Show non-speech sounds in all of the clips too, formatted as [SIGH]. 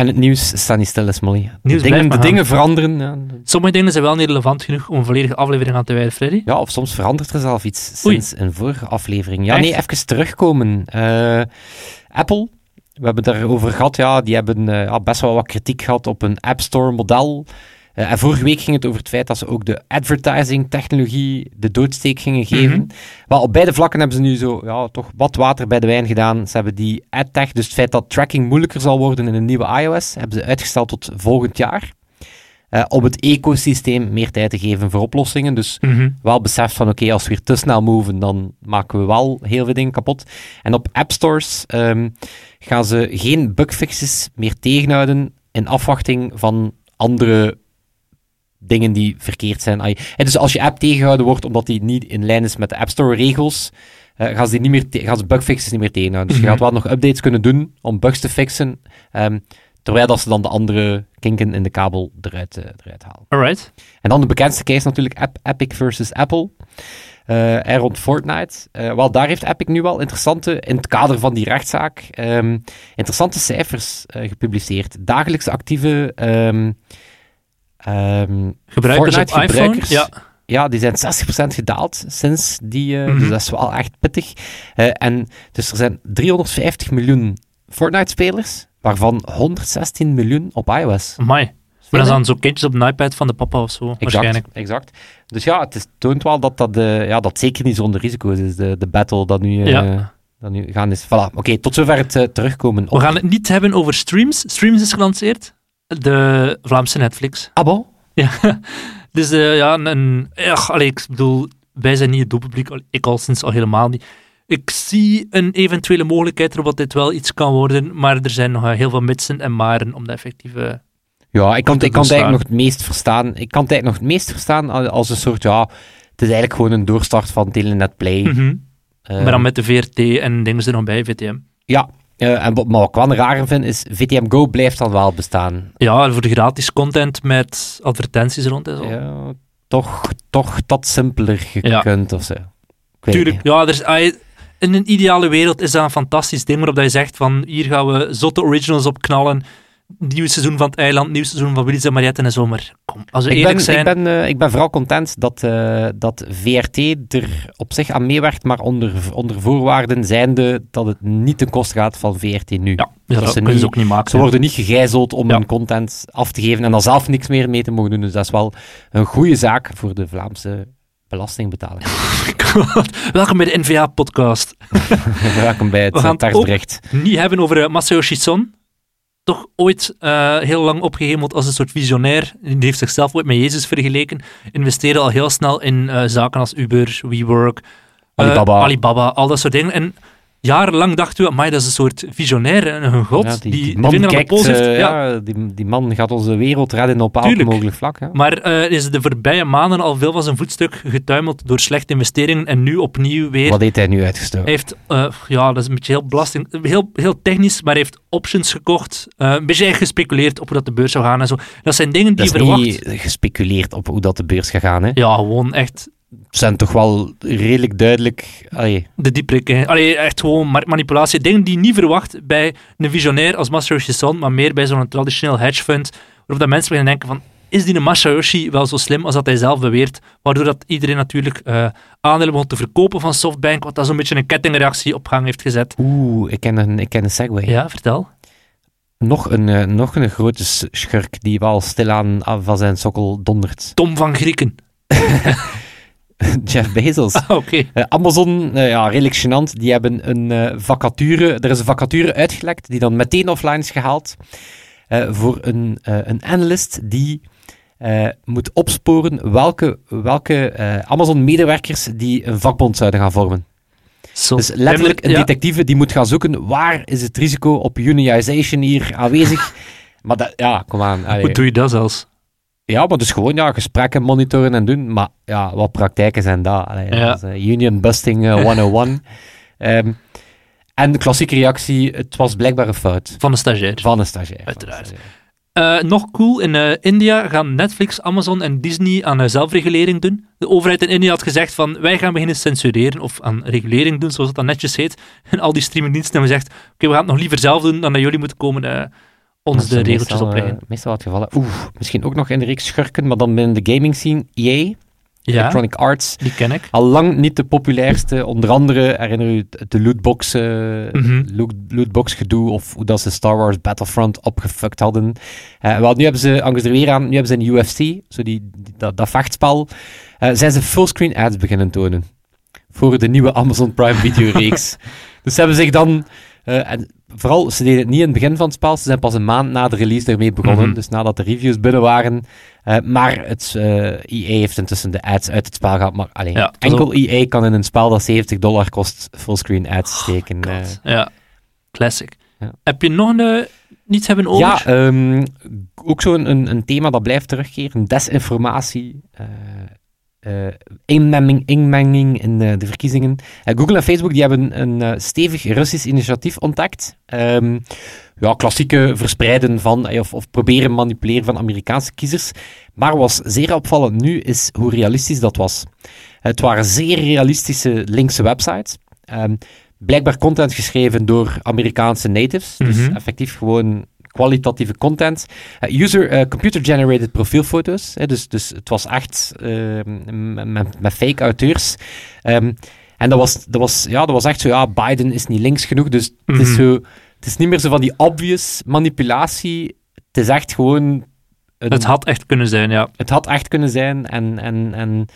En het nieuws staat niet stil, hè, Smolly. De Nieuws dingen, de dingen veranderen. Ja, Sommige dingen zijn wel niet relevant genoeg om een volledige aflevering aan te wijden, Freddy. Ja, of soms verandert er zelf iets Oei. sinds een vorige aflevering. Ja, Echt? nee, even terugkomen. Eh, Apple, we hebben het daarover gehad, ja, die hebben eh, best wel wat kritiek gehad op een App Store model. Eh, en vorige week ging het over het feit dat ze ook de advertising-technologie de doodsteek gingen geven. Wel, op beide vlakken hebben ze nu zo ja, toch wat water bij de wijn gedaan. Ze hebben die AdTech, dus het feit dat tracking moeilijker zal worden in een nieuwe iOS, hebben ze uitgesteld tot volgend jaar. Eh, om het ecosysteem meer tijd te geven voor oplossingen. Dus Mhm. wel beseft van oké, als we weer te snel moven, dan maken we wel heel veel dingen kapot. En op app stores ehm, gaan ze geen bugfixes meer tegenhouden in afwachting van andere dingen die verkeerd zijn. En dus als je app tegengehouden wordt omdat die niet in lijn is met de App Store regels, gaan, ze die niet meer gaan ze bugfixes niet meer tegenhouden. Dus Mhm. je gaat wel nog updates kunnen doen om bugs te fixen, ehm, terwijl dat ze dan de andere kinken in de kabel eruit, eh, eruit halen. Alright. En dan de bekendste case natuurlijk, Ep- Epic versus Apple. Eh, en rond Fortnite. Eh, wel, daar heeft Epic nu wel interessante, in het kader van die rechtszaak, ehm, interessante cijfers gepubliceerd. Dagelijks actieve ehm, ehm, Gebruikers op iPhone? Fortnite-gebruikers. Ja. ja, die zijn 60% gedaald sinds die. eh, Mhm. Dus dat is wel echt pittig. Eh, en dus er zijn 350 miljoen Fortnite-spelers, waarvan 116 miljoen op iOS. Amai. Maar dat zijn zo kindjes op een iPad van de papa of zo, waarschijnlijk. Exact, exact. Dus ja, het is, toont wel dat dat, eh, ja, dat zeker niet zonder risico's is, de, de battle dat nu, Ja. dat nu gaan is. Voilà, oké, tot zover het terugkomen op We gaan het niet hebben over streams. Streams is gelanceerd. De Vlaamse Netflix. Abo. Ja, [LAUGHS] dus eh, ja, een, ja, allee, ik bedoel, wij zijn niet het doelpubliek, ik al sinds al helemaal niet. Ik zie een eventuele mogelijkheid erop dat dit wel iets kan worden, maar er zijn nog eh, heel veel mitsen en maren om dat effectief... eh, Ja, ik kan, ik kan het eigenlijk nog het meest verstaan. Ik kan het eigenlijk nog het meest verstaan als- een soort, ja, het is eigenlijk gewoon een doorstart van Telenet Play. Eh, maar dan met de VRT en dingen er nog bij, VTM. Ja, eh, en wat, maar wat ik wel raar vind, is VTM Go blijft dan wel bestaan. Ja, voor de gratis content met advertenties rond en zo. Ja, toch, toch dat simpeler gekund of zo. Tuurlijk, niet. ja, er is, ah, in een ideale wereld is dat een fantastisch ding waarop dat je zegt van hier gaan we zotte originals op knallen. Nieuw seizoen van het eiland, nieuw seizoen van Willy's en Mariette en zo. Maar kom, als we Ik eerlijk ben, zijn... ik, ben, eh, ik ben vooral content dat, eh, dat VRT er op zich aan meewerkt, maar onder, onder voorwaarden zijnde dat het niet ten koste gaat van VRT nu. ja, ja, dat ze kunnen niet- ze ook niet maken. Ze worden niet gegijzeld om Ja. hun content af te geven en dan zelf niks meer mee te mogen doen. Dus dat is wel een goede zaak voor de Vlaamse belastingbetaler. [LAUGHS] Welkom bij de NVA-podcast. [LAUGHS] Welkom bij het We eh, gaan het persbericht. Niet hebben over uh, Masayoshi Son. Toch ooit eh, heel lang opgehemeld als een soort visionair. Die heeft zichzelf ooit met Jezus vergeleken. Investeerde al heel snel in eh, zaken als Uber, WeWork, eh, Alibaba. Alibaba, al dat soort dingen. En jarenlang dachten we, amai, dat is een soort visionair en een god. Ja, die, die, die, man kijkt, heeft. eh, ja. ja, die, die man gaat onze wereld redden op elk mogelijk vlak. Ja. Maar eh, is de voorbije maanden al veel van zijn voetstuk getuimeld door slechte investeringen en nu opnieuw weer Wat heeft hij nu uitgestoken? Hij heeft, eh, ja, dat is een beetje heel belasting, heel, heel technisch, maar hij heeft options gekocht. een beetje gespeculeerd op hoe dat de beurs zou gaan en zo. Dat zijn dingen die Dat je verwacht. niet gespeculeerd op hoe dat de beurs gaat gaan. Hè. Ja, gewoon echt zijn toch wel redelijk duidelijk... Allee, de dieprik. Allee, echt gewoon marktmanipulatie. Dingen die je niet verwacht bij een visionair als Masayoshi Son, maar meer bij zo'n traditioneel hedge fund, waarop dat mensen beginnen denken van, is die Masayoshi wel zo slim als dat hij zelf beweert? Waardoor dat iedereen natuurlijk eh, aandelen begon te verkopen van Softbank, wat dat zo'n beetje een kettingreactie op gang heeft gezet. Oeh, ik ken een, ik ken een segue. Ja, vertel. Nog, een, eh, nog een grote schurk die wel stilaan van zijn sokkel dondert. Tom van Grieken. [LAUGHS] [LAUGHS] Jeff Bezos. Ah, Oké. Eh, Amazon, eh, ja, redelijk gênant. Die hebben een eh, vacature... Er is een vacature uitgelekt die dan meteen offline is gehaald. eh, voor een, een analyst die moet opsporen welke, welke Amazon-medewerkers die een vakbond zouden gaan vormen. Dus letterlijk een detectieve die moet gaan zoeken waar is het risico op unionization hier aanwezig. [LAUGHS] maar dat, ja, kom aan. allee. Hoe doe je dat zelfs? Ja, maar dus gewoon ja, gesprekken monitoren en doen. Maar ja, wat praktijken zijn dat? Allee, Ja. dat is, eh, union busting eh, 101. [LAUGHS] Ehm, en de klassieke reactie, het was blijkbaar een fout. Van de stagiair. Van een stagiair. Uiteraard. Een stagiair. Eh, nog cool, in India gaan Netflix, Amazon en Disney aan zelfregulering doen. De overheid in India had gezegd van, wij gaan beginnen censureren of aan regulering doen, zoals het dan netjes heet. [LAUGHS] En al die streamingdiensten hebben gezegd, oké, we gaan het nog liever zelf doen dan dat jullie moeten komen ons de regeltjes meestal, opleggen. eh, meestal het geval. Oeh, misschien ook nog in de reeks schurken, maar dan binnen de gaming scene. EA, ja, Electronic Arts. die ken ik. Al lang niet de populairste. Onder andere herinner u de lootbox, eh, Mhm. loot- lootbox gedoe of hoe dat ze Star Wars Battlefront opgefuckt hadden. Wel, nu hebben ze, ze er weer aan, nu hebben ze in UFC, zo die, die- dat, dat vechtspel, zijn ze fullscreen ads beginnen tonen. Voor de nieuwe Amazon Prime [LAUGHS] Video reeks. dus ze hebben zich dan, en vooral, ze deden het niet in het begin van het spel, ze zijn pas een maand na de release ermee begonnen, Mhm. dus nadat de reviews binnen waren. Eh, maar het, eh EA heeft intussen de ads uit het spel gehad. Maar alleen, Ja, enkel EA kan in een spel dat 70 dollar kost fullscreen ads steken. eh. Ja, classic. Ja. Heb je nog een, niets hebben over? ja, ehm, ook zo'n een, een thema dat blijft terugkeren. Desinformatie. Eh, inmenging, inmenging in eh, de verkiezingen. Eh, Google en Facebook die hebben een stevig Russisch initiatief ontdekt. Ehm, ja, klassieke verspreiden van, of, of proberen manipuleren van Amerikaanse kiezers. Maar wat zeer opvallend nu is hoe realistisch dat was. Het waren zeer realistische linkse websites. Ehm, blijkbaar content geschreven door Amerikaanse natives. Dus Mhm. effectief gewoon kwalitatieve content. Eh, user eh, computer-generated profielfoto's. hè, dus, dus het was echt ehm, met- fake auteurs. Ehm, en dat was, dat, was, ja, dat was echt zo, ja, Biden is niet links genoeg. Dus het, is Mhm. zo, het is niet meer zo van die obvious manipulatie. Het is echt gewoon... een- Het had echt kunnen zijn, ja. het had echt kunnen zijn. En, en, en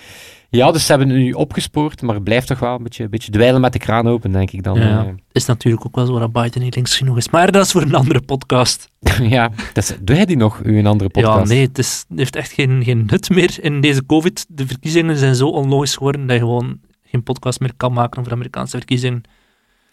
ja, dus ze hebben het nu opgespoord, maar het blijft toch wel een beetje, een beetje dweilen met de kraan open, denk ik dan. Ja. eh. Is natuurlijk ook wel zo dat Biden niet links genoeg is. Maar dat is voor een andere podcast. [LAUGHS] ja, dus, doe jij die nog, uw andere podcast? Ja, nee, het, is, het heeft echt geen, geen nut meer in deze COVID. De verkiezingen zijn zo onlogisch geworden dat je gewoon geen podcast meer kan maken over de Amerikaanse verkiezingen.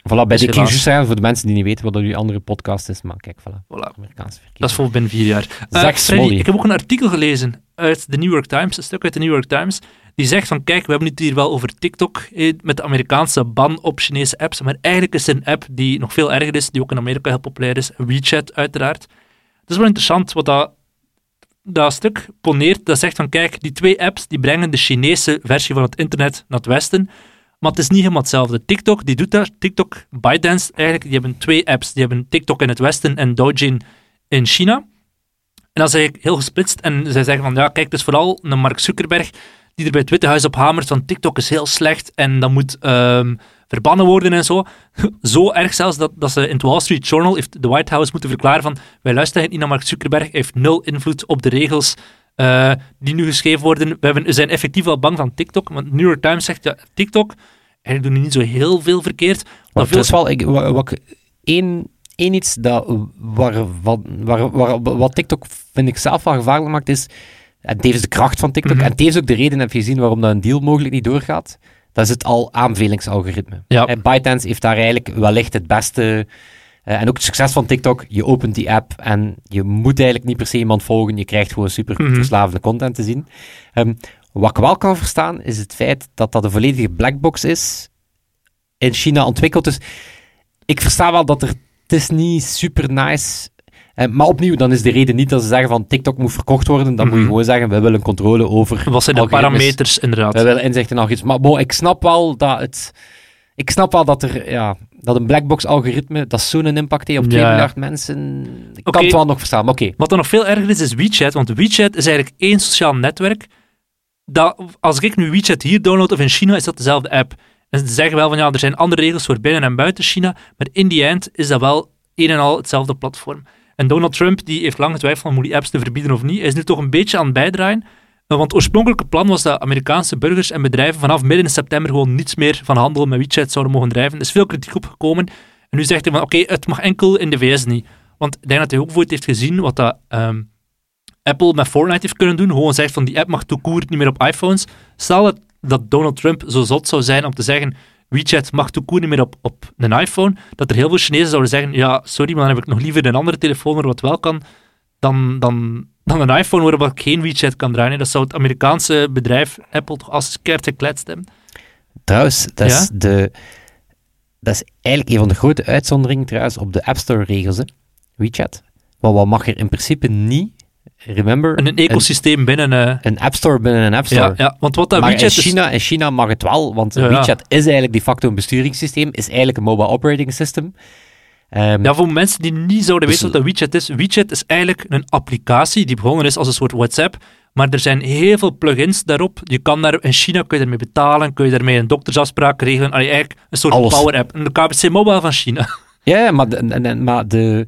Voilà, bij Dus de helaas. Just zijn, voor de mensen die niet weten wat dat uw andere podcast is, maar kijk, voilà, Voilà. Amerikaanse verkiezingen. Dat is voor binnen vier jaar. Freddy, Smolly. ik heb ook een artikel gelezen uit de New York Times, een stuk uit de New York Times, die zegt van, kijk, we hebben het hier wel over TikTok, eh, met de Amerikaanse ban op Chinese apps, maar eigenlijk is het een app die nog veel erger is, die ook in Amerika heel populair is, WeChat uiteraard. Het is wel interessant wat dat, dat stuk poneert, dat zegt van, kijk, die twee apps, die brengen de Chinese versie van het internet naar het westen, maar het is niet helemaal hetzelfde. TikTok, die doet dat. TikTok, ByteDance, eigenlijk, die hebben twee apps. Die hebben TikTok in het westen en Douyin in China. En dat is eigenlijk heel gesplitst. En zij zeggen van, ja, kijk, het is vooral een Mark Zuckerberg die er bij het Witte Huis op hamert van TikTok is heel slecht en dat moet ehm, verbannen worden en zo. [LAUGHS] zo erg zelfs dat, dat ze in het Wall Street Journal heeft de White House moeten verklaren van, wij luisteren niet naar Mark Zuckerberg, hij heeft nul invloed op de regels eh, die nu geschreven worden. We, zijn effectief wel bang van TikTok, want New York Times zegt, ja, TikTok, eigenlijk doen die niet zo heel veel verkeerd. Maar veel is wel, ik, wat, één, één iets dat, waar, wat, waar, waar, wat TikTok vind ik zelf wel gevaarlijk maakt, is, en tevens de kracht van TikTok, Mhm. en tevens ook de reden heb je gezien waarom dat een deal mogelijk niet doorgaat, dat is het al aanbevelingsalgoritme. Ja. En ByteDance heeft daar eigenlijk wellicht het beste, eh, en ook het succes van TikTok, je opent die app en je moet eigenlijk niet per se iemand volgen, je krijgt gewoon super Mhm. verslavende content te zien. Ehm, wat ik wel kan verstaan, is het feit dat dat een volledige blackbox is, in China ontwikkeld. Dus ik versta wel dat er, het is niet super nice. Eh, maar opnieuw, dan is de reden niet dat ze zeggen van TikTok moet verkocht worden. Dan moet je Mhm. gewoon zeggen, we willen controle over Wat zijn de parameters, inderdaad? We willen inzicht in algoritmes. Maar bon, ik snap wel dat het... Ik snap wel dat er, ja, dat een blackbox algoritme, dat zo'n impact heeft op 2 Ja. miljard mensen. Ik kan het wel nog verstaan, oké. Wat dan nog veel erger is, is WeChat. Want WeChat is eigenlijk één sociaal netwerk. Dat, als ik nu WeChat hier download of in China, is dat dezelfde app. En ze zeggen wel van ja, er zijn andere regels voor binnen en buiten China. Maar in die end is dat wel een en al hetzelfde platform. En Donald Trump die heeft lang getwijfeld om die apps te verbieden of niet. Is nu toch een beetje aan het bijdraaien. Eh, Want het oorspronkelijke plan was dat Amerikaanse burgers en bedrijven vanaf midden september gewoon niets meer van handel met WeChat zouden mogen drijven. Er is veel kritiek op gekomen. En nu zegt hij van oké, het mag enkel in de VS niet. Want ik denk dat hij ook bijvoorbeeld heeft gezien wat dat ehm, Apple met Fortnite heeft kunnen doen. Gewoon zegt van die app mag toekoer niet meer op iPhones. Stel dat Donald Trump zo zot zou zijn om te zeggen WeChat mag toekoer niet meer op, op een iPhone, dat er heel veel Chinezen zouden zeggen ja, sorry, maar dan heb ik nog liever een andere telefoon waar wat wel kan dan, dan dan een iPhone waarop ik geen WeChat kan draaien. Dat zou het Amerikaanse bedrijf Apple toch als keert gekletst hebben. Trouwens, dat is, de, dat is eigenlijk een van de grote uitzonderingen trouwens op de App Store regels, hè. WeChat. Want wat mag er in principe niet, remember, En een ecosysteem binnen... eh, een App Store binnen een App Store. ja, ja, want wat dat maar WeChat in is... China, in China mag het wel, want Ja. WeChat is eigenlijk de facto een besturingssysteem, is eigenlijk een mobile operating system. Ehm, Ja, voor mensen die niet zouden Dus- weten wat dat WeChat is. WeChat is eigenlijk een applicatie die begonnen is als een soort WhatsApp. Maar er zijn heel veel plugins daarop. Je kan daar, in China kun je daarmee betalen, kun je daarmee een doktersafspraak regelen. Allee, eigenlijk een soort Alles. power app. Een KBC Mobile van China. Ja, maar, de, maar de,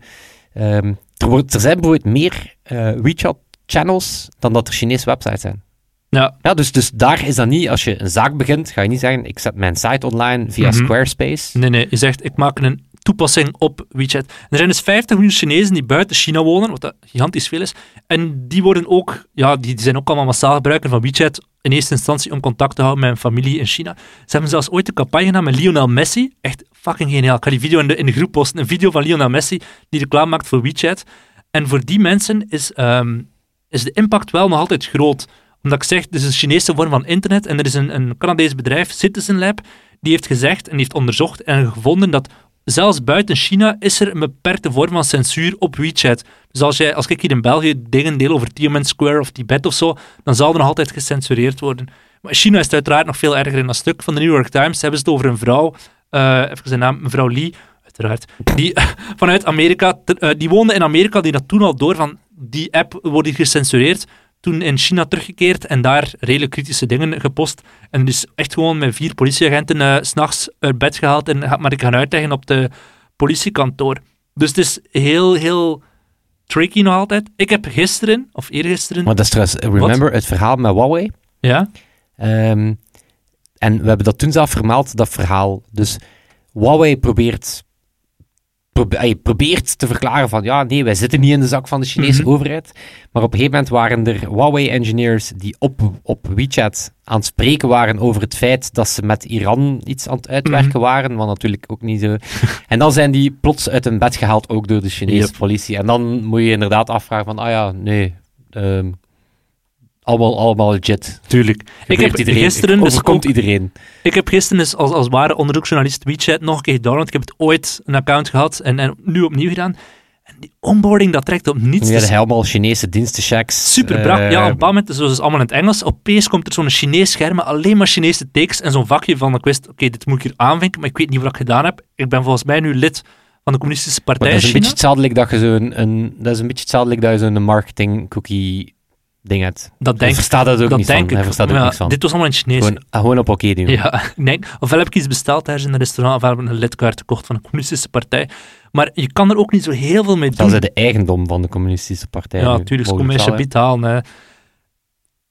ehm, er, wordt, er zijn bijvoorbeeld meer eh, WeChat-channels dan dat er Chinese websites zijn. Ja, Ja, dus, dus daar is dat niet, als je een zaak begint, ga je niet zeggen, ik zet mijn site online via Mhm. Squarespace. nee, nee. Je zegt, ik maak een toepassing op WeChat. En er zijn dus 50 miljoen Chinezen die buiten China wonen, wat dat gigantisch veel is. En die worden ook, ja, die, die zijn ook allemaal massaal gebruiker van WeChat in eerste instantie om contact te houden met een familie in China. Ze hebben zelfs ooit een campagne gedaan met Lionel Messi. Echt fucking geniaal. Ik ga die video in de, in de groep posten. Een video van Lionel Messi die reclame maakt voor WeChat. En voor die mensen is, ehm, is de impact wel nog altijd groot. Omdat ik zeg, dit is een Chinese vorm van internet en er is een, een Canadees bedrijf, Citizen Lab, die heeft gezegd en heeft onderzocht en gevonden dat zelfs buiten China is er een beperkte vorm van censuur op WeChat. Dus als, jij, als ik hier in België dingen deel over Tiananmen Square of Tibet of zo, dan zal er nog altijd gecensureerd worden. Maar in China is het uiteraard nog veel erger. In dat stuk van de New York Times hebben ze het over een vrouw, eh even zijn naam, mevrouw Lee, uiteraard, die [LAUGHS] vanuit Amerika, eh, die woonde in Amerika, die dat toen al door van, die app wordt hier gecensureerd, toen in China teruggekeerd en daar redelijk kritische dingen gepost. En dus echt gewoon met vier politieagenten eh, s s'nachts uit bed gehaald en gaat maar ik gaan uitleggen op de politiekantoor. Dus het is heel, heel tricky nog altijd. Ik heb gisteren, of eergisteren, Maar dat is trouwens, remember het verhaal met Huawei? ja, Ehm, en we hebben dat toen zelf vermeld, dat verhaal. Dus Huawei probeert, probe- ey, probeert te verklaren van, ja, nee, wij zitten niet in de zak van de Chinese Mhm. overheid. Maar op een gegeven moment waren er Huawei-engineers die op, op WeChat aan het spreken waren over het feit dat ze met Iran iets aan het uitwerken Mhm. waren, wat natuurlijk ook niet zo... [LAUGHS] En dan zijn die plots uit hun bed gehaald, ook door de Chinese Yep. politie. En dan moet je inderdaad afvragen van, ah ja, nee... ehm, allemaal, allemaal legit. tuurlijk. Ik heb iedereen, gisteren dus ook- iedereen. Ik heb gisteren dus als, als ware onderzoeksjournalist WeChat nog een keer gedownload. Ik heb het ooit een account gehad en, en nu opnieuw gedaan. En die onboarding, dat trekt op niets. Ja, is helemaal Chinese dienstenchecks. super brak. eh, ja, op een bepaald moment dus allemaal in het Engels. Opeens komt er zo'n Chinees scherm met alleen maar Chinese tekst en zo'n vakje van, ik wist, oké, dit moet ik hier aanvinken, maar ik weet niet wat ik gedaan heb. Ik ben volgens mij nu lid van de communistische maar partij dat is een China. beetje hetzelfde dat je zo'n een, dat is een beetje hetzelfde dat je zo'n marketing cookie ding hebt. dat denk, verstaat dat ook dat niet denk van. ik. Hij verstaat ook Ja, niks van. Dit was allemaal in Chinees. Gewoon, ah, gewoon op oké doen. Ja, [LAUGHS] denk, ofwel heb ik iets besteld in een restaurant, ofwel heb ik een lidkaart gekocht van de communistische partij. Maar je kan er ook niet zo heel veel mee doen. Dat is de eigendom van de communistische partij. Ja, natuurlijk, ze komen je wel, hè. halen. Hè.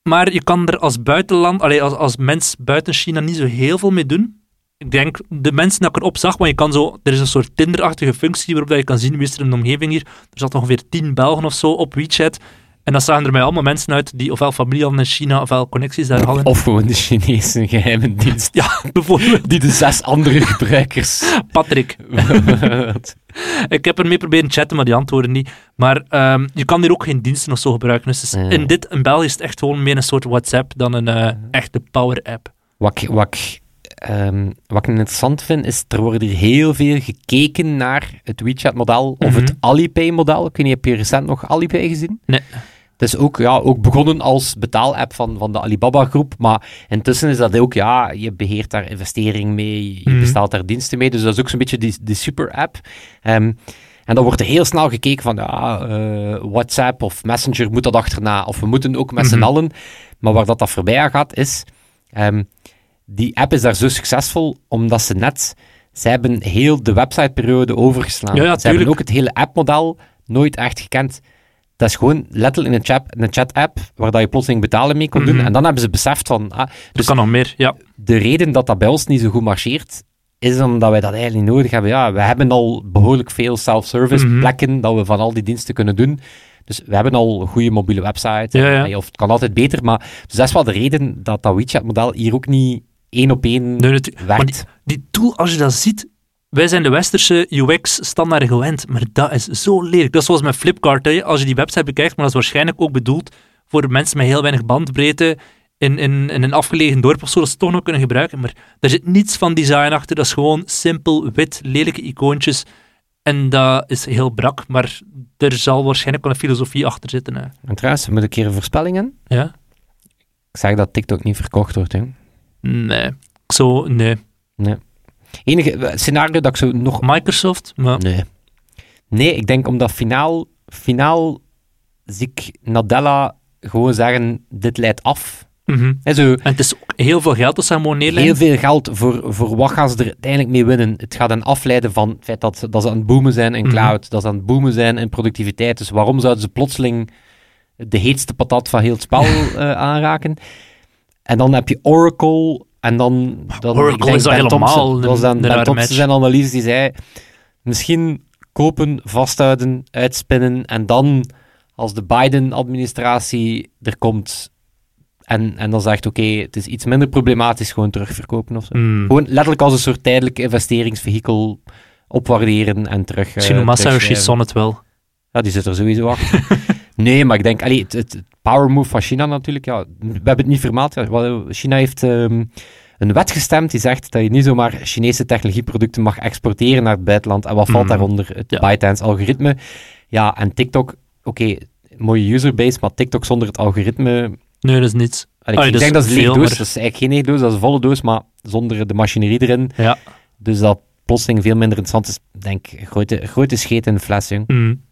Maar je kan er als buitenland, allee, als, als mens buiten China niet zo heel veel mee doen. Ik denk, de mensen dat ik erop zag, maar je kan zo, er is een soort Tinder-achtige functie waarop dat je kan zien wie is er in de omgeving hier. Er zat ongeveer tien Belgen of zo op WeChat. En dat zagen er mij allemaal mensen uit die ofwel familie hadden in China, ofwel connecties daar hadden. Of gewoon de Chinese geheime dienst. Ja, bijvoorbeeld Die de zes andere gebruikers. Patrick. [LAUGHS] Ik heb ermee proberen chatten, maar die antwoorden niet. Maar ehm, je kan hier ook geen diensten of zo gebruiken. Dus Ja. in dit, in België is het echt gewoon meer een soort WhatsApp dan een eh, echte power-app. Wat, ik- wat, ehm, wat ik interessant vind, is er wordt hier heel veel gekeken naar het WeChat-model of het Mhm. Alipay-model. Ik weet niet, heb je recent nog Alipay gezien? Nee. Het is ook, ja, ook begonnen als betaalapp van, van de Alibaba-groep, maar intussen is dat ook, ja, je beheert daar investering mee, je Mhm. bestelt daar diensten mee, dus dat is ook zo'n beetje die, die super-app. Ehm, en dan wordt er heel snel gekeken van, ja, eh, WhatsApp of Messenger moet dat achterna, of we moeten ook met z'n Mhm. allen. Maar waar dat, dat voorbij aan gaat, is, ehm, die app is daar zo succesvol, omdat ze net, ze hebben heel de websiteperiode overgeslaan. Ja, ja, ze hebben ook het hele appmodel nooit echt gekend. Dat is gewoon letterlijk een chat, een chat-app waar dat je plotseling betalen mee kon doen. Mhm. En dan hebben ze beseft van, ah, Dus kan nog meer, ja. de reden dat dat bij ons niet zo goed marcheert, is omdat wij dat eigenlijk niet nodig hebben. Ja, we hebben al behoorlijk veel self-service Mhm. plekken dat we van al die diensten kunnen doen. Dus we hebben al een goede mobiele website. Ja, ja. Of het kan altijd beter, maar dus dat is wel de reden dat dat WeChat-model hier ook niet één op één Nee, werkt. die, die tool, als je dat ziet, wij zijn de westerse UX-standaard gewend, maar dat is zo lelijk. Dat is zoals met Flipkart. Hè. Als je die website bekijkt, maar dat is waarschijnlijk ook bedoeld voor mensen met heel weinig bandbreedte in, in, in een afgelegen dorp of zo, dat ze het toch nog kunnen gebruiken. Maar daar zit niets van design achter. Dat is gewoon simpel, wit, lelijke icoontjes. En dat is heel brak, maar er zal waarschijnlijk wel een filosofie achter zitten. Hè. En trouwens, moet ik een keer een voorspelling in? Ja? Ik zeg dat TikTok niet verkocht wordt, hè. Nee. Zo, nee. Nee. Enige eh, scenario dat ik zo nog... Microsoft, maar... Nee. Nee, ik denk omdat finaal, finaal zie ik Nadella gewoon zeggen, dit leidt af. Mhm. En zo, En het is ook heel veel geld dat ze gewoon neerleggen. heel veel geld voor, voor wat gaan ze er uiteindelijk mee winnen. Het gaat hen afleiden van het feit dat, dat ze aan het boomen zijn in Mhm. cloud, dat ze aan het boomen zijn in productiviteit. Dus waarom zouden ze plotseling de heetste patat van heel het spel [LAUGHS] eh, aanraken? En dan heb je Oracle en dan... dan Oracle ik denk is dat Ben helemaal Thompson, dat was dan een Ben rare Thompson match. zijn analyse, die zei misschien kopen, vasthouden, uitspinnen en dan als de Biden-administratie er komt en, en dan zegt oké, het is iets minder problematisch, gewoon terugverkopen of zo. Mm. Gewoon letterlijk als een soort tijdelijk investeringsvehikel opwaarderen en terug... Misschien terugschrijven. Son het wel. Ja, die zit er sowieso achter. [LAUGHS] nee, maar ik denk, allee, het, het, het power move van China natuurlijk, ja, we hebben het niet wel, China heeft ehm, een wet gestemd die zegt dat je niet zomaar Chinese technologieproducten mag exporteren naar het buitenland. En wat valt Mm. daaronder? Het Ja. ByteDance-algoritme. Ja, en TikTok, oké, mooie userbase, maar TikTok zonder het algoritme... Nee, dat is niets. allee, Allee, ik denk dat is een doos, maar- dat is eigenlijk geen lege doos, dat is een volle doos, maar zonder de machinerie erin. Ja. Dus dat plotseling veel minder interessant is. Ik denk, grote, grote scheet in de fles, jong. Mm.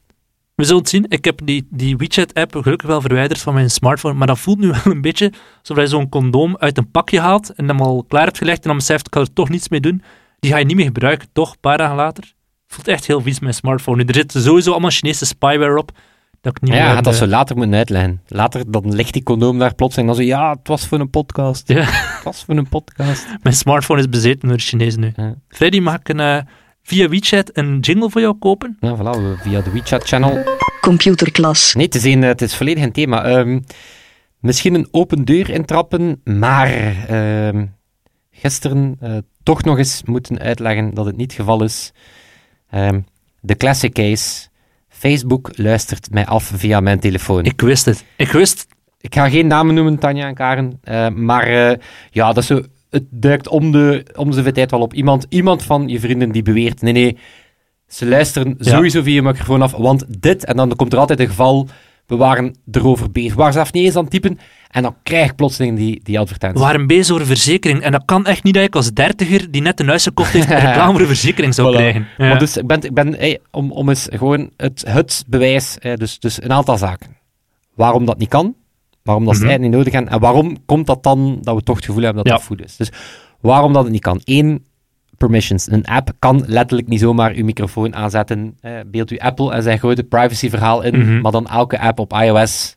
We zullen het zien. Ik heb die, die WeChat-app gelukkig wel verwijderd van mijn smartphone, maar dat voelt nu [LAUGHS] wel een beetje alsof je zo'n condoom uit een pakje haalt en hem al klaar hebt gelegd en dan beseft, ik ga er toch niets mee doen. Die ga je niet meer gebruiken, toch, een paar dagen later. voelt echt heel vies, mijn smartphone. Nu, er zit sowieso allemaal Chinese spyware op, dat ik niet Ja, meer... had dat zo later moeten uitleggen. Later dan ligt die condoom daar plots en dan zo, ja, het was voor een podcast. Ja. Het was voor een podcast. [LAUGHS] Mijn smartphone is bezeten door de Chinezen nu. Ja. Freddy, mag ik een, eh, via WeChat een jingle voor jou kopen? Ja, voilà, we- via de WeChat-channel. Computerklas. Nee, het is, een, het is volledig een thema. Ehm, misschien een open deur intrappen, maar ehm, gisteren eh, toch nog eens moeten uitleggen dat het niet het geval is. Ehm, de classic case. Facebook luistert mij af via mijn telefoon. Ik wist het. Ik wist... Ik ga geen namen noemen, Tanja en Karen. eh, maar eh, ja, dat is zo, het duikt om de, om zoveel tijd wel op. Iemand, iemand van je vrienden die beweert, nee, nee, ze luisteren Ja. sowieso via je microfoon af, want dit, en dan komt er altijd een geval, we waren erover bezig. We waren zelf niet eens aan het typen, en dan krijg ik plotseling die, die advertentie. We waren bezig over verzekering. En dat kan echt niet dat ik als dertiger die net een huis gekocht heeft, een [LAUGHS] reclame voor verzekering zou Voilà. krijgen. Ja. Maar dus ik ben, ik ben hey, om, om eens gewoon het, het bewijs, eh, dus, dus een aantal zaken. Waarom dat niet kan, waarom dat ze Mhm. het niet nodig hebben, en waarom komt dat dan dat we toch het gevoel hebben dat Ja. dat goed is. Dus waarom dat het niet kan. Eén, permissions. Een app kan letterlijk niet zomaar uw microfoon aanzetten. Eh, beeld u Apple en zijn grote privacyverhaal in, Mhm. maar dan elke app op iOS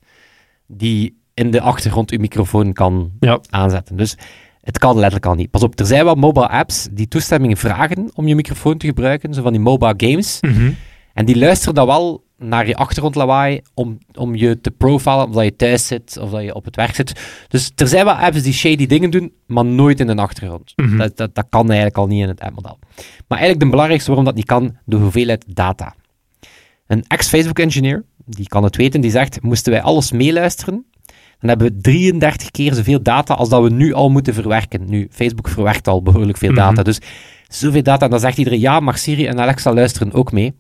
die in de achtergrond uw microfoon kan Ja. aanzetten. Dus het kan letterlijk al niet. Pas op, er zijn wel mobile apps die toestemming vragen om je microfoon te gebruiken, zo van die mobile games. Mhm. En die luisteren dan wel naar je achtergrondlawaai om, om je te profilen, of dat je thuis zit, of dat je op het werk zit. Dus er zijn wel apps die shady dingen doen, maar nooit in de achtergrond. Mhm. dat, dat, dat kan eigenlijk al niet in het app-model. Maar eigenlijk de belangrijkste waarom dat niet kan, de hoeveelheid data. Een ex-Facebook-engineer, die kan het weten, die zegt, moesten wij alles meeluisteren, dan hebben we 33 keer zoveel data als dat we nu al moeten verwerken. Nu, Facebook verwerkt al behoorlijk veel Mhm. data, dus zoveel data. En dan zegt iedereen, ja, maar Siri en Alexa luisteren ook mee.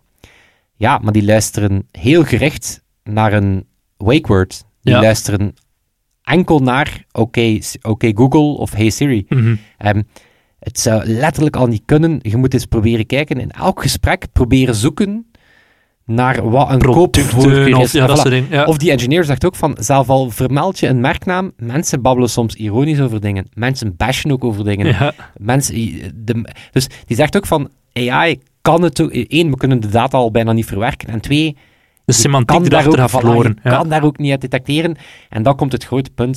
Ja, maar die luisteren heel gericht naar een wake word. Die Ja. luisteren enkel naar oké oké Google of Hey Siri. Mhm. Ehm, het zou letterlijk al niet kunnen. Je moet eens proberen kijken. In elk gesprek proberen zoeken naar wat een koopvoorkeur is. of ja, voilà. Ja. Die engineer zegt ook van, zelf al vermeld je een merknaam, mensen babbelen soms ironisch over dingen. Mensen bashen ook over dingen. ja. Mensen, de, dus die zegt ook van, AI kan het ook... Eén, we kunnen de data al bijna niet verwerken. En twee, De je semantiek kan daar ook, verloren. je Ja. kan daar ook niet uit detecteren. En dan komt het grote punt,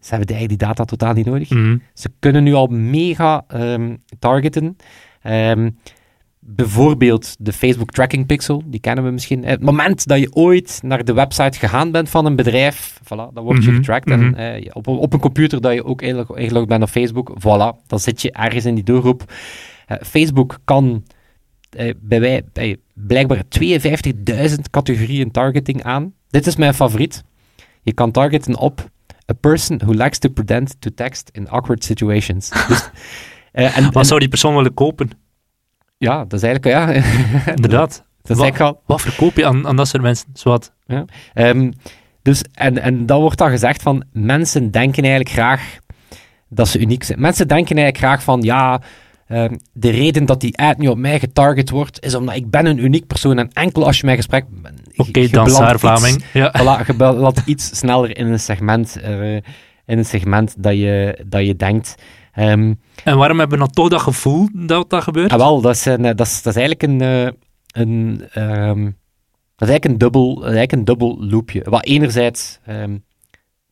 ze hebben eigenlijk die data totaal niet nodig. Mhm. Ze kunnen nu al mega ehm, targeten. Ehm, bijvoorbeeld de Facebook Tracking Pixel, die kennen we misschien. Het moment dat je ooit naar de website gegaan bent van een bedrijf, voilà, dan word je Mhm, getracked. mhm. En eh, op, op een computer dat je ook ingelog- ingelogd bent op Facebook, voilà, dan zit je ergens in die doelgroep. Eh, Facebook kan eh, bij wij bij blijkbaar 52.000 categorieën targeting aan. Dit is mijn favoriet. Je kan targeten op a person who likes to pretend to text in awkward situations. [LAUGHS] dus, eh, en, Wat zou die persoon willen kopen? ja, dat is eigenlijk, ja, [LAUGHS] Inderdaad. dat is Wat, eigenlijk al, wat verkoop je aan, aan dat soort mensen? Zwat. Ehm, dus, en, en dan wordt dan gezegd van, mensen denken eigenlijk graag dat ze uniek zijn. Mensen denken eigenlijk graag van, ja, ehm, de reden dat die ad nu op mij getarget wordt, is omdat ik ben een uniek persoon en enkel als je mij gesprek... Oké, je dan belandt Saar iets- Vlaming. Ja. [LAUGHS] Voilà, iets sneller in een segment, eh, in een segment dat je, dat je denkt. Ehm, En waarom hebben we dan toch dat gevoel dat dat gebeurt? Ah, wel, dat is, een, eh, dat is, dat is eigenlijk een, eh, een, ehm, dat is eigenlijk een dubbel, eigenlijk een dubbel loopje. Wat enerzijds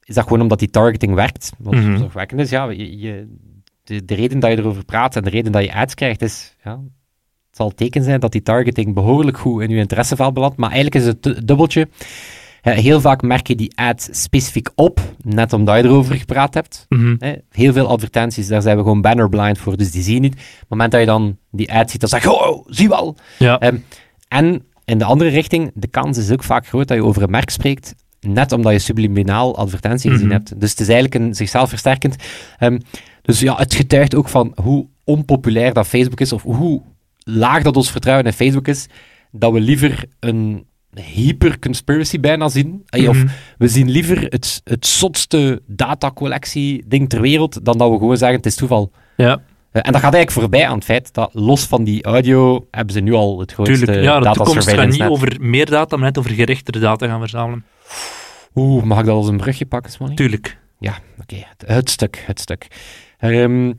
is dat gewoon omdat die targeting werkt, wat Mhm. zorgwekkend is. Ja, je, je- de, de reden dat je erover praat en de reden dat je ads krijgt is, ja, het zal teken zijn dat die targeting behoorlijk goed in je interesseveld belandt, maar eigenlijk is het du- dubbeltje. Heel vaak merk je die ad specifiek op, net omdat je erover gepraat hebt. Mhm. Heel veel advertenties, daar zijn we gewoon bannerblind voor, dus die zie je niet. Op het moment dat je dan die ad ziet, dan zeg je, oh, zie wel. Ja. Ehm, en in de andere richting, de kans is ook vaak groot dat je over een merk spreekt, net omdat je subliminaal advertentie gezien Mhm. hebt. Dus het is eigenlijk een zichzelf versterkend. Ehm, dus ja, het getuigt ook van hoe onpopulair dat Facebook is, of hoe laag dat ons vertrouwen in Facebook is, dat we liever een hyper-conspiracy bijna zien. Of Mhm. we zien liever het, het zotste datacollectie-ding ter wereld, dan dat we gewoon zeggen, het is toeval. ja, Eh, en dat gaat eigenlijk voorbij aan het feit dat, los van die audio, hebben ze nu al het grootste tuurlijk. Ja, de data toekomst gaat niet net. over meer data, maar net over gerichtere data gaan verzamelen. Oeh, mag ik dat als een brugje pakken, Smolly? Tuurlijk. Ja, oké. Het stuk, het stuk. Ehm,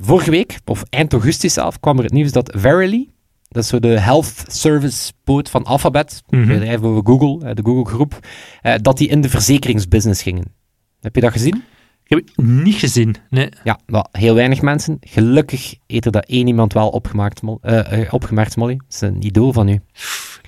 vorige week, of eind augustus zelf, kwam er het nieuws dat Verily, dat is zo de health service poot van Alphabet, Mhm. het bedrijf over Google, eh, de Google groep, eh, dat die in de verzekeringsbusiness gingen. Heb je dat gezien? Ik heb het niet gezien. Nee. Ja, wel, heel weinig mensen. Gelukkig heeft er dat één iemand wel opgemaakt, Mol- eh, opgemerkt, Molly. Dat is een idool van u.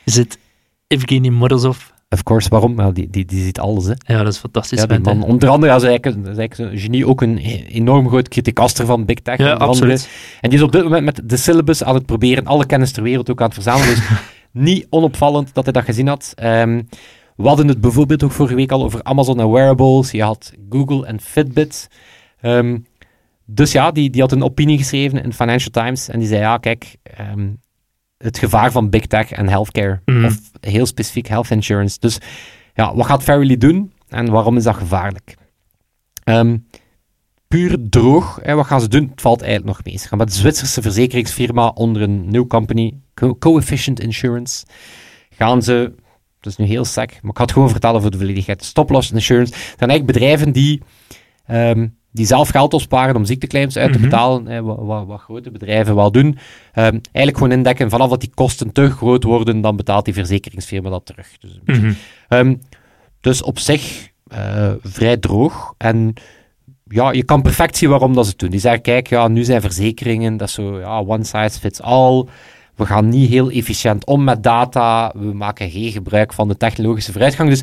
Is het Evgeny Morozov? Of course, waarom? Wel, die, die, die ziet alles, hè. Ja, dat is fantastisch. Ja, die man, onder andere, is eigenlijk, is eigenlijk een genie, ook een enorm groot criticaster van Big Tech. Ja, absoluut. En die is op dit moment met de syllabus aan het proberen, alle kennis ter wereld ook aan het verzamelen. Dus [LAUGHS] niet onopvallend dat hij dat gezien had. Ehm, we hadden het bijvoorbeeld ook vorige week al over Amazon en wearables. Je had Google en Fitbit. Ehm, dus ja, die, die had een opinie geschreven in Financial Times. En die zei, ja, kijk, ehm, het gevaar van big tech en healthcare. Mhm. Of heel specifiek health insurance. Dus ja, wat gaat Verily doen en waarom is dat gevaarlijk? Ehm, puur droog, hè, wat gaan ze doen? Het valt eigenlijk nog mee. Ze gaan met de Zwitserse verzekeringsfirma onder een new company, Co- Coefficient Insurance, gaan ze, dat is nu heel sec, maar ik ga het gewoon vertellen voor de volledigheid, stop-loss insurance, dat zijn eigenlijk bedrijven die, ehm, die zelf geld opsparen om ziekteclaims uit te Mhm. betalen, hè, wat, wat, wat grote bedrijven wel doen. Ehm, eigenlijk gewoon indekken, vanaf dat die kosten te groot worden, dan betaalt die verzekeringsfirma dat terug. Dus een beetje Mhm. Ehm, dus op zich eh, vrij droog. En ja, je kan perfect zien waarom dat ze het doen. Die zeggen, kijk, ja, nu zijn verzekeringen, dat is zo, ja, one size fits all. We gaan niet heel efficiënt om met data. We maken geen gebruik van de technologische vooruitgang. Dus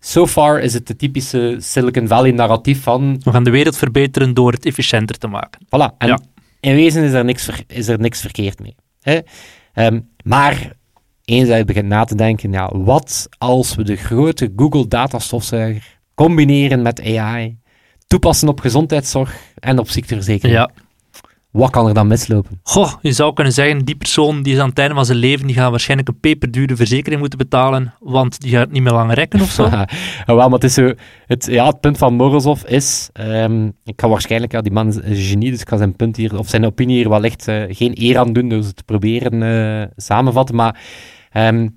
so far is het de typische Silicon Valley narratief van, We gaan de wereld verbeteren door het efficiënter te maken. voilà. En Ja. in wezen is er niks, ver- is er niks verkeerd mee. Hè? Ehm, maar eens dat je begint na te denken, ja, wat als we de grote Google datastofzuiger combineren met AI, toepassen op gezondheidszorg en op ziekteverzekering? Ja. Wat kan er dan mislopen? Goh, je zou kunnen zeggen, die persoon die is aan het einde van zijn leven, die gaat waarschijnlijk een peperdure verzekering moeten betalen, want die gaat niet meer lang rekken of zo. [LAUGHS] Ja, wel, maar het is zo, het, ja, het punt van Morozov is, ehm, ik ga waarschijnlijk, ja, die man is een genie, dus ik ga zijn punt hier, of zijn opinie hier wellicht eh, geen eer aan doen door ze te proberen eh, samenvatten, maar ehm,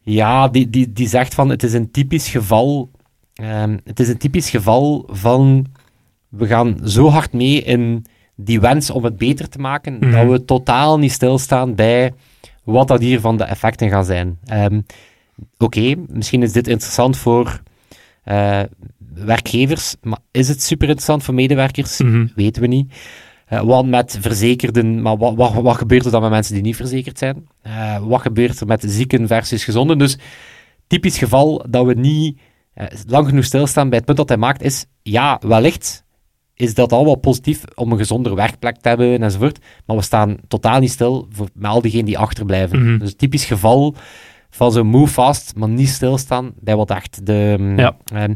ja, die, die, die zegt van, het is een typisch geval, ehm, het is een typisch geval van, we gaan zo hard mee in die wens om het beter te maken, Mhm. dat we totaal niet stilstaan bij wat dat hier van de effecten gaan zijn. Ehm, Oké, misschien is dit interessant voor eh, werkgevers, maar is het super interessant voor medewerkers? Mhm. Weten we niet. Want met verzekerden, maar wat, wat, wat gebeurt er dan met mensen die niet verzekerd zijn? Eh, wat gebeurt er met zieken versus gezonden? Dus typisch geval dat we niet lang genoeg stilstaan bij het punt dat hij maakt is, ja, wellicht is dat allemaal positief om een gezonder werkplek te hebben enzovoort. Maar we staan totaal niet stil voor, met al diegenen die achterblijven. Mhm. Dus typisch geval van zo'n move fast, maar niet stilstaan bij wat echt de... Ja. ehm,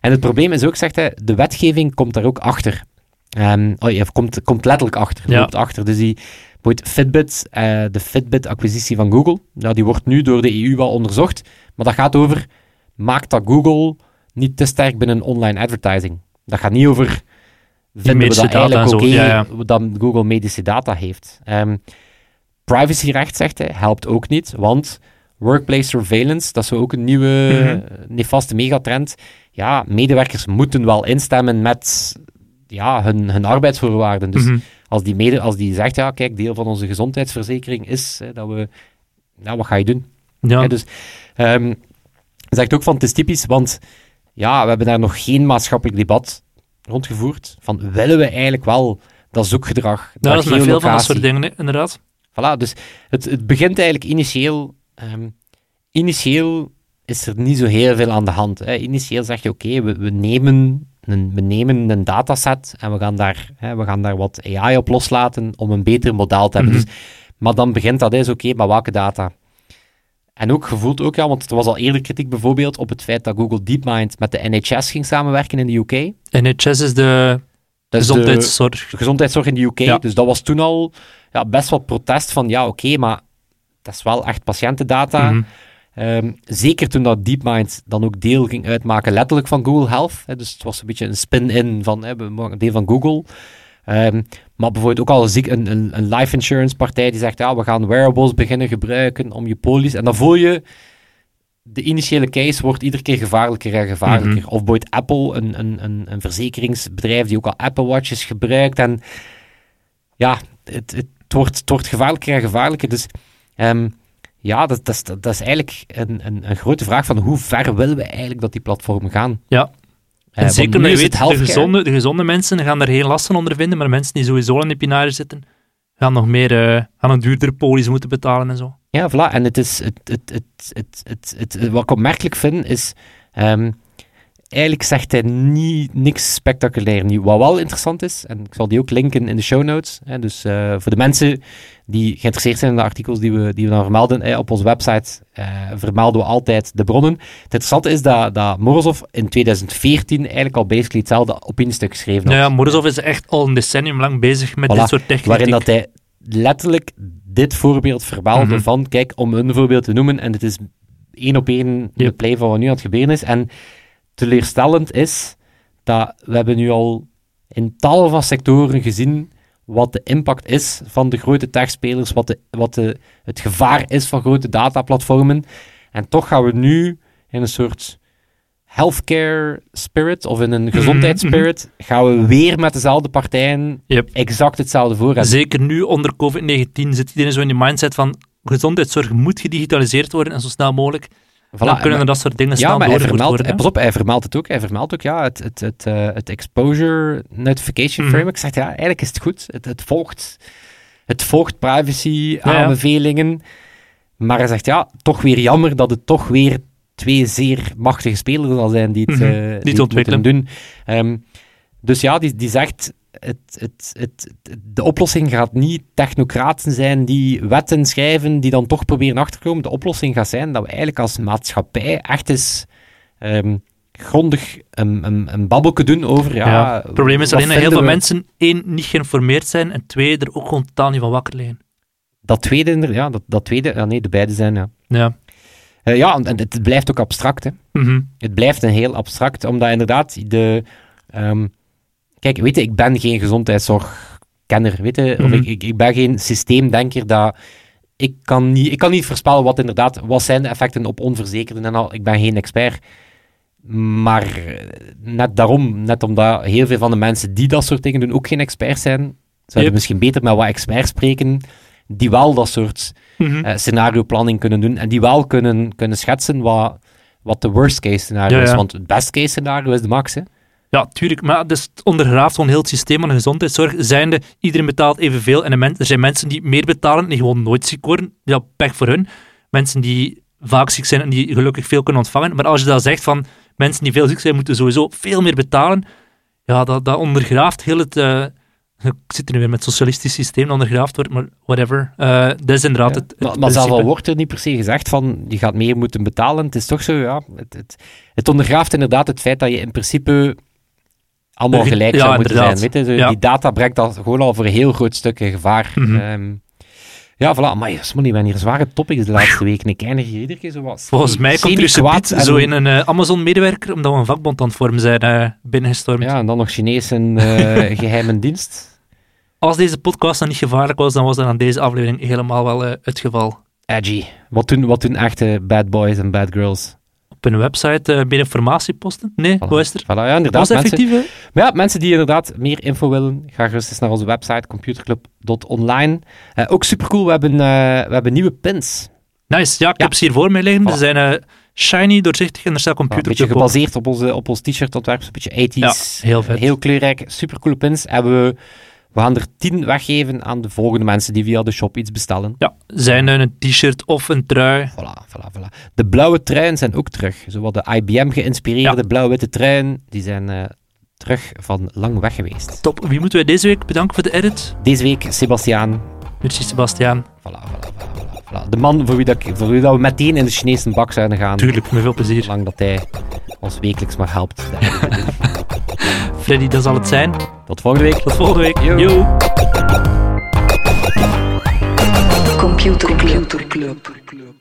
en het probleem is ook, zegt hij, de wetgeving komt daar ook achter. Ehm, oh, ja, komt, komt letterlijk achter, Ja. loopt achter. Dus die, Fitbit, eh, de Fitbit-acquisitie van Google, ja, die wordt nu door de EU wel onderzocht, maar dat gaat over, maakt dat Google niet te sterk binnen online advertising? Dat gaat niet over, vinden we dat data eigenlijk en oké ja, dat Google medische data heeft? Ehm, privacyrecht, zegt hij, helpt ook niet, want workplace surveillance, dat is ook een nieuwe Mhm. nefaste megatrend. Ja, medewerkers moeten wel instemmen met ja, hun, hun arbeidsvoorwaarden. Dus Mhm. als, die mede, als die zegt, ja, kijk, deel van onze gezondheidsverzekering is hè, dat we... Nou, wat ga je doen? Ja, Hè, dus ehm zegt ook van, het is typisch, want ja, we hebben daar nog geen maatschappelijk debat rondgevoerd. Van, willen we eigenlijk wel dat zoekgedrag, Ja, dat is met veel van dat soort dingen, inderdaad. Voilà, dus het, het begint eigenlijk initieel. ehm, initieel is er niet zo heel veel aan de hand. Hè. Initieel zeg je: oké, we, we, nemen een, we nemen een dataset en we gaan, daar, hè, we gaan daar wat AI op loslaten om een beter model te hebben. Mhm. dus, maar dan begint dat eens: oké, maar welke data? En ook gevoeld ook, ja, want er was al eerder kritiek bijvoorbeeld op het feit dat Google DeepMind met de NHS ging samenwerken in de UK. NHS is de Dat is de- gezondheidszorg. de gezondheidszorg in de UK. Ja. Dus dat was toen al ja, best wat protest van, ja, oké, maar dat is wel echt patiëntendata. Mhm. Ehm, zeker toen dat DeepMind dan ook deel ging uitmaken, letterlijk van Google Health. Hè, dus het was een beetje een spin-in van, hè, deel van Google. Ehm, maar bijvoorbeeld ook al een, ziek- een, een, een life insurance partij die zegt, ja, we gaan wearables beginnen gebruiken om je police. En dan voel je, de initiële case wordt iedere keer gevaarlijker en gevaarlijker. Mhm. Of bijvoorbeeld Apple, een, een, een, een verzekeringsbedrijf die ook al Apple Watches gebruikt. En ja, het, het, wordt, het wordt gevaarlijker en gevaarlijker. Dus ehm, ja, dat, dat, is, dat is eigenlijk een, een, een grote vraag van hoe ver willen we eigenlijk dat die platformen gaan? Ja. Eh, En want zeker nu omdat je is weet, de gezonde, de gezonde mensen gaan er geen last van ondervinden, maar mensen die sowieso in de pinaren zitten, gaan nog meer, eh, gaan een duurdere polis moeten betalen en zo. Ja, voilà. En het is, het, het, het, het, het, het- wat ik opmerkelijk vind, is... ehm, eigenlijk zegt hij niet, niks spectaculair nieuw. Wat wel interessant is, en ik zal die ook linken in de show notes, hè, dus eh, voor de mensen die geïnteresseerd zijn in de artikels die we, die we dan vermelden, hè, op onze website eh, vermelden we altijd de bronnen. Het interessante is dat, dat Morozov in 2014 eigenlijk al basically hetzelfde opiniestuk geschreven had. Nou ja, Morozov is echt al een decennium lang bezig met Voilà, dit soort technieken. waarin dat hij letterlijk dit voorbeeld vermeldde Mhm. van, kijk, om een voorbeeld te noemen, en het is één op één de Yep. play van wat nu aan het gebeuren is. En teleurstellend is dat we hebben nu al in tal van sectoren gezien wat de impact is van de grote techspelers, wat, de, wat de, het gevaar is van grote dataplatformen. En toch gaan we nu in een soort healthcare spirit, of in een gezondheidsspirit, gaan we weer met dezelfde partijen Yep. exact hetzelfde voor hebben. Zeker nu onder COVID-19 zit iedereen zo in die mindset van gezondheidszorg moet gedigitaliseerd worden en zo snel mogelijk. Voilà, dan kunnen er dat soort dingen ja, snel maar hij vermeldt, op, hij vermeldt het ook. Hij vermeldt ook, ja, het, het, het, eh, het exposure notification Mhm. framework. Zegt, ja, eigenlijk is het goed. Het, het volgt, het volgt privacy ja. aanbevelingen. Maar hij zegt, ja, toch weer jammer dat het toch weer twee zeer machtige spelers zal zijn die het, die het het ontwikkelen. doen. Ehm, dus ja, die, die zegt, het, het, het, de oplossing gaat niet technocraten zijn die wetten schrijven, die dan toch proberen achter te komen. De oplossing gaat zijn dat we eigenlijk als maatschappij echt eens ehm, grondig een, een, een babbelke doen over... Ja, Ja, het probleem is alleen dat heel veel we- mensen, één, niet geïnformeerd zijn en twee, er ook gewoon totaal niet van wakker liggen. Dat tweede, ja, dat, dat tweede... Ja, nee, de beide zijn, ja. Ja. Eh, ja, en het blijft ook abstract, hè. Mhm. Het blijft een heel abstract, omdat inderdaad de... ehm, kijk, weet je, ik ben geen gezondheidszorgkenner, weet je, of Mhm. ik, ik, ik ben geen systeemdenker dat... Ik kan, niet, ik kan niet voorspellen wat inderdaad... Wat zijn de effecten op onverzekerden en al. Ik ben geen expert. Maar eh, net daarom, net omdat heel veel van de mensen die dat soort dingen doen ook geen experts zijn, zouden Yep. we misschien beter met wat experts spreken die wel dat soort Mhm. eh, scenario-planning kunnen doen en die wel kunnen, kunnen schetsen wat, wat de worst-case scenario Ja, is. Want het best-case scenario is de max. Hè? Ja, tuurlijk. Maar dus het ondergraaft gewoon heel het systeem van de gezondheidszorg. Zijnde, iedereen betaalt evenveel. En er zijn mensen die meer betalen, die gewoon nooit ziek worden. Ja, pech voor hun. Mensen die vaak ziek zijn en die gelukkig veel kunnen ontvangen. Maar als je dan zegt van mensen die veel ziek zijn, moeten sowieso veel meer betalen. ja, dat, dat ondergraaft heel het... eh, [LAUGHS] ik zit er nu weer met het socialistisch systeem dat ondergraafd wordt, maar whatever. Eh, dat is inderdaad Ja. het, het maar, maar zelf al wordt er niet per se gezegd van je gaat meer moeten betalen. Het is toch zo, ja. Het, het, het ondergraaft inderdaad het feit dat je in principe allemaal gelijk zou moeten inderdaad. zijn. Weet je? Ja. Die data brengt dat gewoon al voor een heel groot stuk in gevaar. Ehm, ja, voilà. Maar Smolly, we hebben hier zware topics de laatste [LAUGHS] weken. Ik eindig hier iedere keer zo wat. Volgens mij komt er en- zo in een eh, Amazon-medewerker, omdat we een vakbond aan het vormen zijn, eh, binnengestormd. Ja, en dan nog Chinees en eh, [LAUGHS] geheime dienst. Als deze podcast dan niet gevaarlijk was, dan was dat aan deze aflevering helemaal wel het geval. Edgy. Wat doen, wat doen echte bad boys en bad girls? Op hun website eh meer informatie posten? Nee, Voilà. hoe is er? Voilà, ja, inderdaad. Was mensen- effectief, hè? Maar ja, mensen die inderdaad meer info willen, ga gerust eens naar onze website computerclub.online. Eh ook supercool, we hebben, eh, we hebben nieuwe pins. Nice, ja, ik Ja. heb ze hier voor mij liggen. Ze Voilà. zijn shiny, doorzichtig en er staat een computer beetje op. gebaseerd op, onze, op ons t-shirt ontwerp, een beetje 80s. Ja, heel vet. Heel kleurrijk, supercoole pins. En we, we gaan er 10 weggeven aan de volgende mensen die via de shop iets bestellen. Ja, zijn er een t-shirt of een trui. Voilà, voilà, voilà. De blauwe truien zijn ook terug. Zo wat de IBM geïnspireerde blauw-witte truien, die zijn eh, terug van lang weg geweest. Top. Wie moeten wij deze week bedanken voor de edit? Deze week Sebastiaan. Merci, Sebastiaan. Voilà, voilà, voilà, voilà. De man voor wie, dat, voor wie dat we meteen in de Chinese bak zouden gaan. Tuurlijk, met veel plezier. Zolang dat hij ons wekelijks maar helpt. [LAUGHS] Freddy, dat zal het zijn. Tot volgende week. Tot volgende week. Yo. Yo. Computer Club.